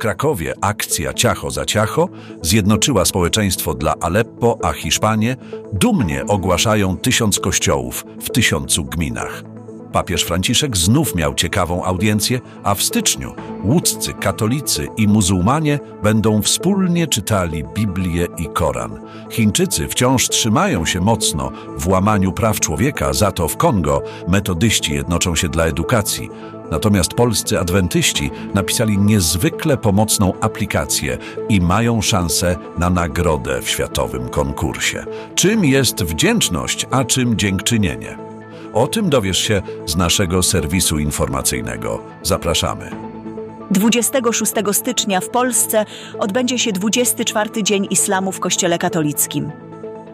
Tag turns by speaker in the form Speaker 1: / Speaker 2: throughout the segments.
Speaker 1: Krakowie akcja Ciacho za Ciacho zjednoczyła społeczeństwo dla Aleppo, a Hiszpanie dumnie ogłaszają tysiąc kościołów w tysiącu gminach. Papież Franciszek znów miał ciekawą audiencję, a w styczniu łódzcy katolicy i muzułmanie będą wspólnie czytali Biblię i Koran. Chińczycy wciąż trzymają się mocno w łamaniu praw człowieka, za to w Kongo metodyści jednoczą się dla edukacji. Natomiast polscy adwentyści napisali niezwykle pomocną aplikację i mają szansę na nagrodę w światowym konkursie. Czym jest wdzięczność, a czym dziękczynienie? O tym dowiesz się z naszego serwisu informacyjnego. Zapraszamy.
Speaker 2: 26 stycznia w Polsce odbędzie się 24 Dzień Islamu w Kościele Katolickim.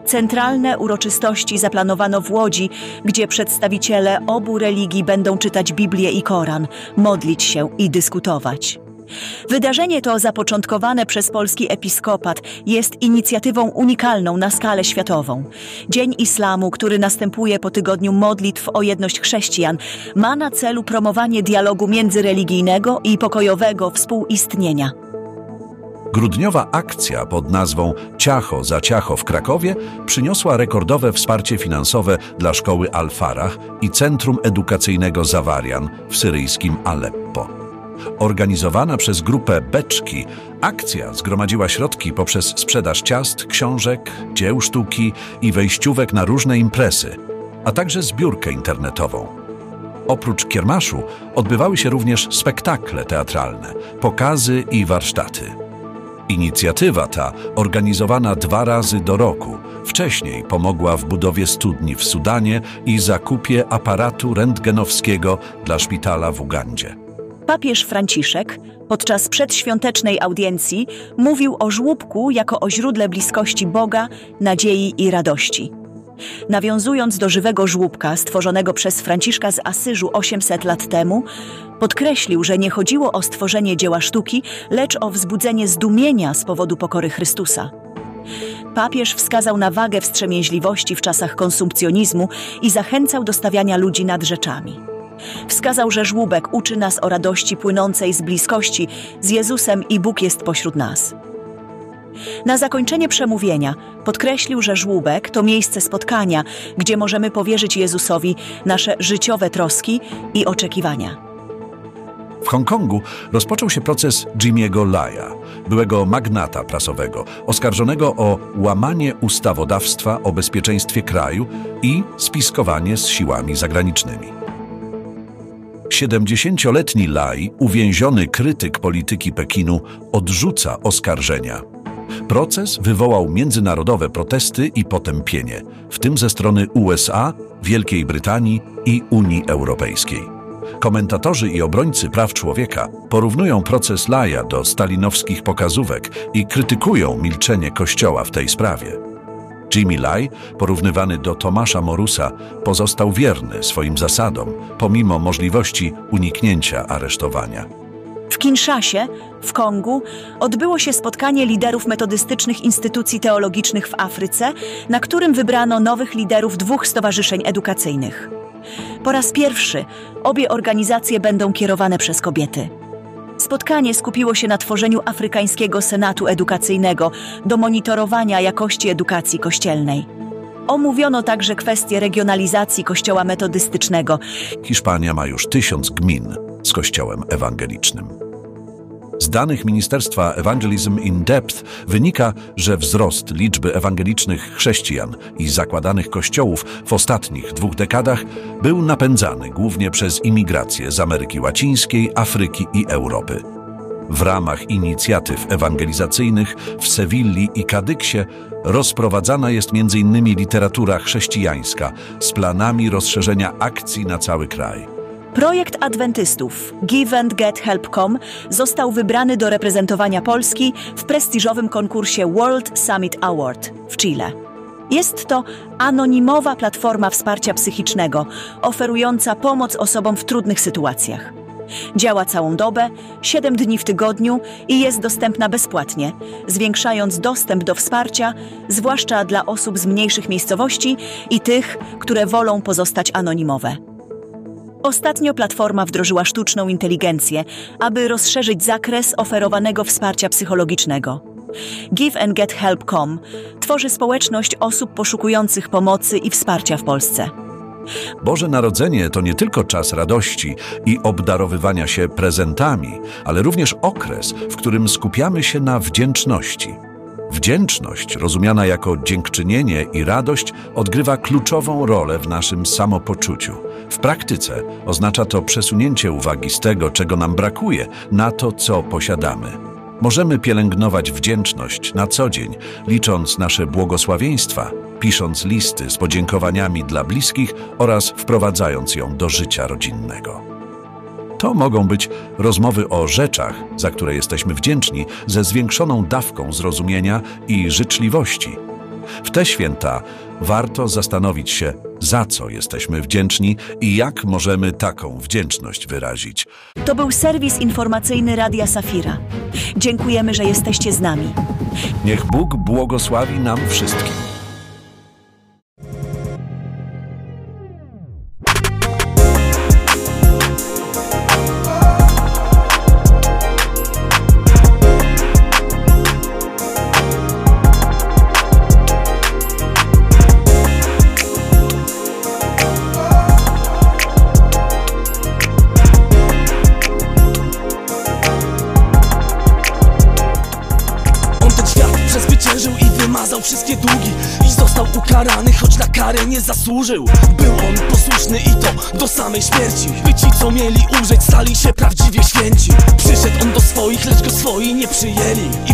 Speaker 2: Centralne uroczystości zaplanowano w Łodzi, gdzie przedstawiciele obu religii będą czytać Biblię i Koran, modlić się i dyskutować. Wydarzenie to zapoczątkowane przez polski episkopat jest inicjatywą unikalną na skalę światową. Dzień Islamu, który następuje po tygodniu modlitw o jedność chrześcijan, ma na celu promowanie dialogu międzyreligijnego i pokojowego współistnienia.
Speaker 1: Grudniowa akcja pod nazwą Ciacho za Ciacho w Krakowie przyniosła rekordowe wsparcie finansowe dla szkoły Al-Farah i Centrum Edukacyjnego Zawarian w syryjskim Aleppo. Organizowana przez grupę Beczki, akcja zgromadziła środki poprzez sprzedaż ciast, książek, dzieł sztuki i wejściówek na różne imprezy, a także zbiórkę internetową. Oprócz kiermaszu odbywały się również spektakle teatralne, pokazy i warsztaty. Inicjatywa ta, organizowana dwa razy do roku, wcześniej pomogła w budowie studni w Sudanie i zakupie aparatu rentgenowskiego dla szpitala w Ugandzie.
Speaker 2: Papież Franciszek podczas przedświątecznej audiencji mówił o żłóbku jako o źródle bliskości Boga, nadziei i radości. Nawiązując do żywego żłóbka stworzonego przez Franciszka z Asyżu 800 lat temu, podkreślił, że nie chodziło o stworzenie dzieła sztuki, lecz o wzbudzenie zdumienia z powodu pokory Chrystusa. Papież wskazał na wagę wstrzemięźliwości w czasach konsumpcjonizmu i zachęcał do stawiania ludzi nad rzeczami. Wskazał, że żłóbek uczy nas o radości płynącej z bliskości z Jezusem i Bóg jest pośród nas. Na zakończenie przemówienia podkreślił, że żłóbek to miejsce spotkania, gdzie możemy powierzyć Jezusowi nasze życiowe troski i oczekiwania.
Speaker 1: W Hongkongu rozpoczął się proces Jimmy'ego Laya, byłego magnata prasowego, oskarżonego o łamanie ustawodawstwa o bezpieczeństwie kraju i spiskowanie z siłami zagranicznymi. 70-letni Lai, uwięziony krytyk polityki Pekinu, odrzuca oskarżenia. Proces wywołał międzynarodowe protesty i potępienie, w tym ze strony USA, Wielkiej Brytanii i Unii Europejskiej. Komentatorzy i obrońcy praw człowieka porównują proces Laja do stalinowskich pokazówek i krytykują milczenie Kościoła w tej sprawie. Jimmy Lai, porównywany do Tomasza Morusa, pozostał wierny swoim zasadom, pomimo możliwości uniknięcia aresztowania.
Speaker 2: W Kinszasie, w Kongu, odbyło się spotkanie liderów metodystycznych instytucji teologicznych w Afryce, na którym wybrano nowych liderów dwóch stowarzyszeń edukacyjnych. Po raz pierwszy obie organizacje będą kierowane przez kobiety. Spotkanie skupiło się na tworzeniu Afrykańskiego Senatu Edukacyjnego do monitorowania jakości edukacji kościelnej. Omówiono także kwestię regionalizacji kościoła metodystycznego.
Speaker 1: Hiszpania ma już tysiąc gmin z kościołem ewangelicznym. Z danych Ministerstwa Evangelism in Depth wynika, że wzrost liczby ewangelicznych chrześcijan i zakładanych kościołów w ostatnich dwóch dekadach był napędzany głównie przez imigrację z Ameryki Łacińskiej, Afryki i Europy. W ramach inicjatyw ewangelizacyjnych w Sewilli i Kadyksie rozprowadzana jest m.in. literatura chrześcijańska z planami rozszerzenia akcji na cały kraj.
Speaker 2: Projekt adwentystów Give and Get Help.com został wybrany do reprezentowania Polski w prestiżowym konkursie World Summit Award w Chile. Jest to anonimowa platforma wsparcia psychicznego, oferująca pomoc osobom w trudnych sytuacjach. Działa całą dobę, 7 dni w tygodniu i jest dostępna bezpłatnie, zwiększając dostęp do wsparcia, zwłaszcza dla osób z mniejszych miejscowości i tych, które wolą pozostać anonimowe. Ostatnio platforma wdrożyła sztuczną inteligencję, aby rozszerzyć zakres oferowanego wsparcia psychologicznego. GiveAndGetHelp.com tworzy społeczność osób poszukujących pomocy i wsparcia w Polsce.
Speaker 1: Boże Narodzenie to nie tylko czas radości i obdarowywania się prezentami, ale również okres, w którym skupiamy się na wdzięczności. Wdzięczność, rozumiana jako dziękczynienie i radość, odgrywa kluczową rolę w naszym samopoczuciu. W praktyce oznacza to przesunięcie uwagi z tego, czego nam brakuje, na to, co posiadamy. Możemy pielęgnować wdzięczność na co dzień, licząc nasze błogosławieństwa, pisząc listy z podziękowaniami dla bliskich oraz wprowadzając ją do życia rodzinnego. To mogą być rozmowy o rzeczach, za które jesteśmy wdzięczni, ze zwiększoną dawką zrozumienia i życzliwości. W te święta warto zastanowić się, za co jesteśmy wdzięczni i jak możemy taką wdzięczność wyrazić.
Speaker 2: To był serwis informacyjny Radia Safira. Dziękujemy, że jesteście z nami.
Speaker 1: Niech Bóg błogosławi nam wszystkim.
Speaker 3: Ukarany, choć na karę nie zasłużył. Był on posłuszny i to do samej śmierci. By ci co mieli umrzeć stali się prawdziwie święci. Przyszedł on do swoich, lecz go swoi nie przyjęli. I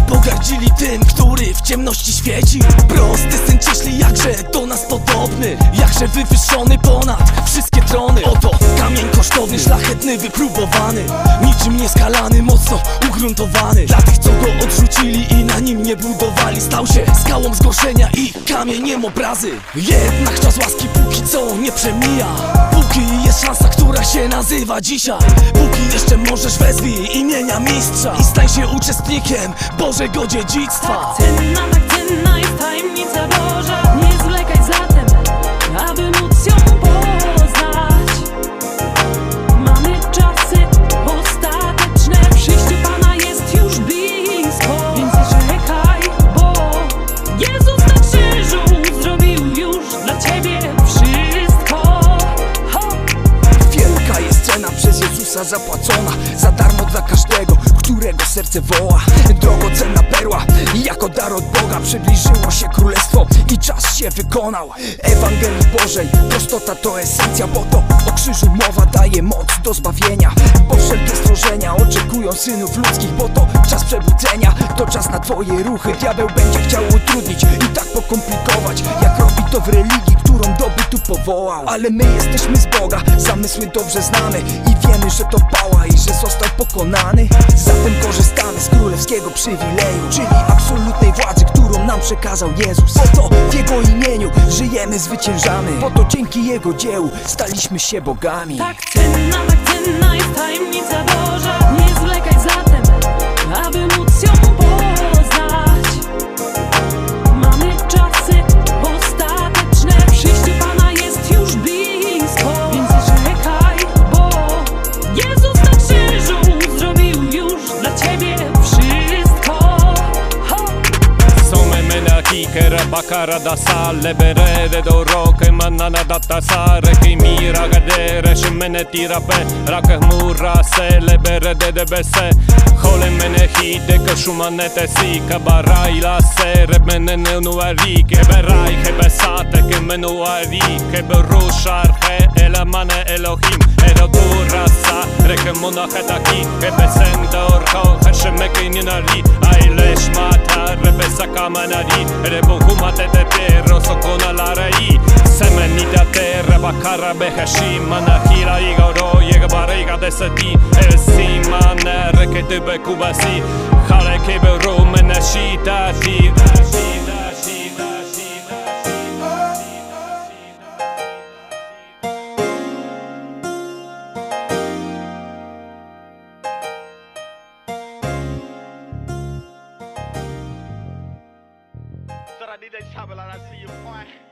Speaker 3: pogardzili tym, który w ciemności świeci. Prosty syn cieśli jakże do nas podobny. Jakże wywyższony ponad wszystkie trony. Oto kamień kosztowny, szlachetny, wypróbowany. Niczym nieskalany, mocno ugruntowany. Dla tych co go odrzucili i na nim nie budowali Stał się skałą zgorszenia i kamieniem obrazy. Jednak czas łaski póki co nie przemija Póki jest szansa, która się nazywa dzisiaj. Póki jeszcze możesz wezwij imienia mistrza. I stań się uczestnikiem Bożego dziedzictwa.
Speaker 4: Cenna, tak cenna jest tajemnica Boża
Speaker 3: którego serce woła. Drogocenna perła, jako dar od Boga Przybliżyło się królestwo i czas się wykonał. Ewangelii Bożej, prostota to esencja Bo to o krzyżu mowa daje moc do zbawienia. Bo wszelkie stworzenia oczekują synów ludzkich Bo to czas przebudzenia, to czas na twoje ruchy. Diabeł będzie chciał utrudnić i tak pokomplikować Jak robi to w religii, którą do bytu powołał. Ale my jesteśmy z Boga, zamysły dobrze znamy I wiemy, że to pała i że został pokonany. Zatem korzystamy z królewskiego przywileju Czyli absolutnej władzy, którą nam przekazał Jezus. Po to w Jego imieniu żyjemy, zwyciężamy. Po to dzięki Jego dziełu staliśmy się bogami.
Speaker 4: Tak cenna, tak cenna jest tajemnica Boża
Speaker 5: cara da sale Bere de doro că manana data sare Că mira gadere și mene tira pe Racă mura sele bere de DBS Hole mene hide că șumane te si Că barai la sere mene nu aric E berai, că besate că menu aric Că berușar, că el amane elohim Ero du raza, rekem mona hetaki Epesen da orko, hasem eke inunari Aile shmata, rebe sakamanari Ere bohu matete perro, sokona larai Semen nidate, reba karra Manahira Mana hira igoro, yega bare iga deseti El si mane, kubasi Hale kebe rumene shita
Speaker 6: fi I see your point.